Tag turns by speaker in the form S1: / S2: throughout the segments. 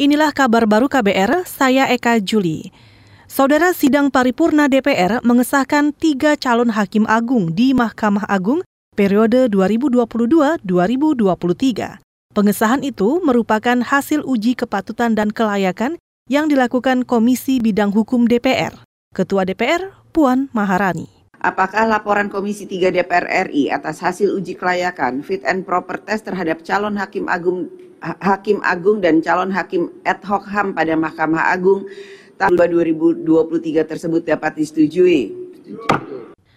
S1: Inilah kabar baru KBR, saya Eka Juli. Saudara Sidang Paripurna DPR mengesahkan tiga calon hakim agung di Mahkamah Agung periode 2022-2023. Pengesahan itu merupakan hasil uji kepatutan dan kelayakan yang dilakukan Komisi Bidang Hukum DPR. Ketua DPR, Puan Maharani.
S2: Apakah laporan Komisi 3 DPR RI atas hasil uji kelayakan fit and proper test terhadap calon hakim agung Hakim Agung dan calon hakim ad hoc HAM pada Mahkamah Agung tahun 2023 tersebut dapat disetujui.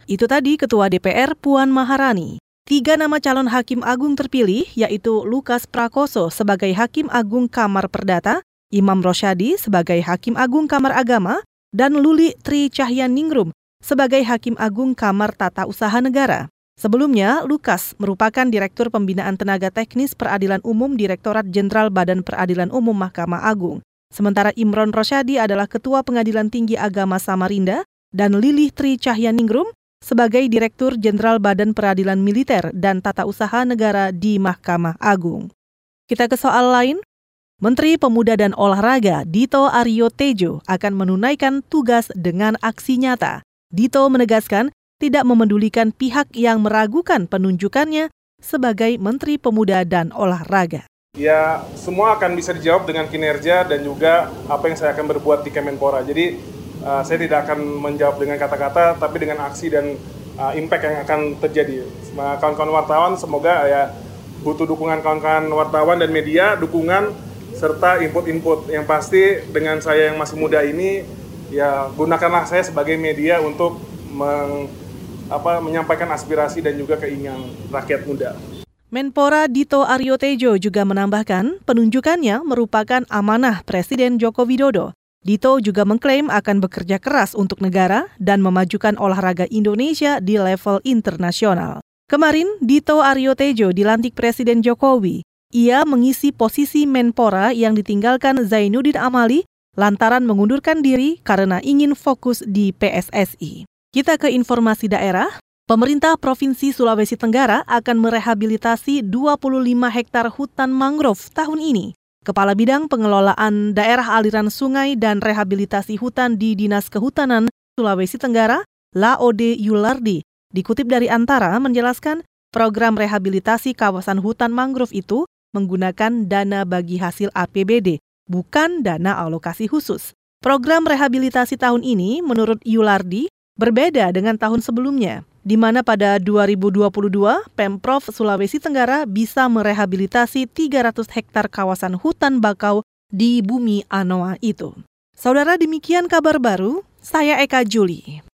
S1: Itu tadi Ketua DPR Puan Maharani. Tiga nama calon hakim agung terpilih yaitu Lukas Prakoso sebagai Hakim Agung Kamar Perdata, Imam Rosyadi sebagai Hakim Agung Kamar Agama, dan Luli Tri Cahyaningrum sebagai Hakim Agung Kamar Tata Usaha Negara. Sebelumnya, Lukas merupakan Direktur Pembinaan Tenaga Teknis Peradilan Umum Direktorat Jenderal Badan Peradilan Umum Mahkamah Agung. Sementara Imron Rosyadi adalah Ketua Pengadilan Tinggi Agama Samarinda dan Lilih Tri Cahyaningrum sebagai Direktur Jenderal Badan Peradilan Militer dan Tata Usaha Negara di Mahkamah Agung. Kita ke soal lain. Menteri Pemuda dan Olahraga Dito Aryo Tejo akan menunaikan tugas dengan aksi nyata. Dito menegaskan tidak memedulikan pihak yang meragukan penunjukannya sebagai Menteri Pemuda dan Olahraga.
S3: Ya, semua akan bisa dijawab dengan kinerja dan juga apa yang saya akan berbuat di Kemenpora. Jadi, uh, saya tidak akan menjawab dengan kata-kata, tapi dengan aksi dan uh, impact yang akan terjadi. Kawan-kawan wartawan, semoga ya butuh dukungan kawan-kawan wartawan dan media, dukungan serta input-input. Yang pasti dengan saya yang masih muda ini, ya gunakanlah saya sebagai media untuk meng apa menyampaikan aspirasi dan juga keinginan rakyat muda.
S1: Menpora Dito Aryo Tejo juga menambahkan penunjukannya merupakan amanah Presiden Joko Widodo. Dito juga mengklaim akan bekerja keras untuk negara dan memajukan olahraga Indonesia di level internasional. Kemarin, Dito Aryo Tejo dilantik Presiden Jokowi. Ia mengisi posisi Menpora yang ditinggalkan Zainuddin Amali lantaran mengundurkan diri karena ingin fokus di PSSI. Kita ke informasi daerah. Pemerintah Provinsi Sulawesi Tenggara akan merehabilitasi 25 hektar hutan mangrove tahun ini. Kepala Bidang Pengelolaan Daerah Aliran Sungai dan Rehabilitasi Hutan di Dinas Kehutanan Sulawesi Tenggara, Laode Yulardi, dikutip dari Antara menjelaskan program rehabilitasi kawasan hutan mangrove itu menggunakan dana bagi hasil APBD, bukan dana alokasi khusus. Program rehabilitasi tahun ini, menurut Yulardi, Berbeda dengan tahun sebelumnya, di mana pada 2022 Pemprov Sulawesi Tenggara bisa merehabilitasi 300 hektar kawasan hutan bakau di bumi Anoa itu. Saudara demikian kabar baru, saya Eka Juli.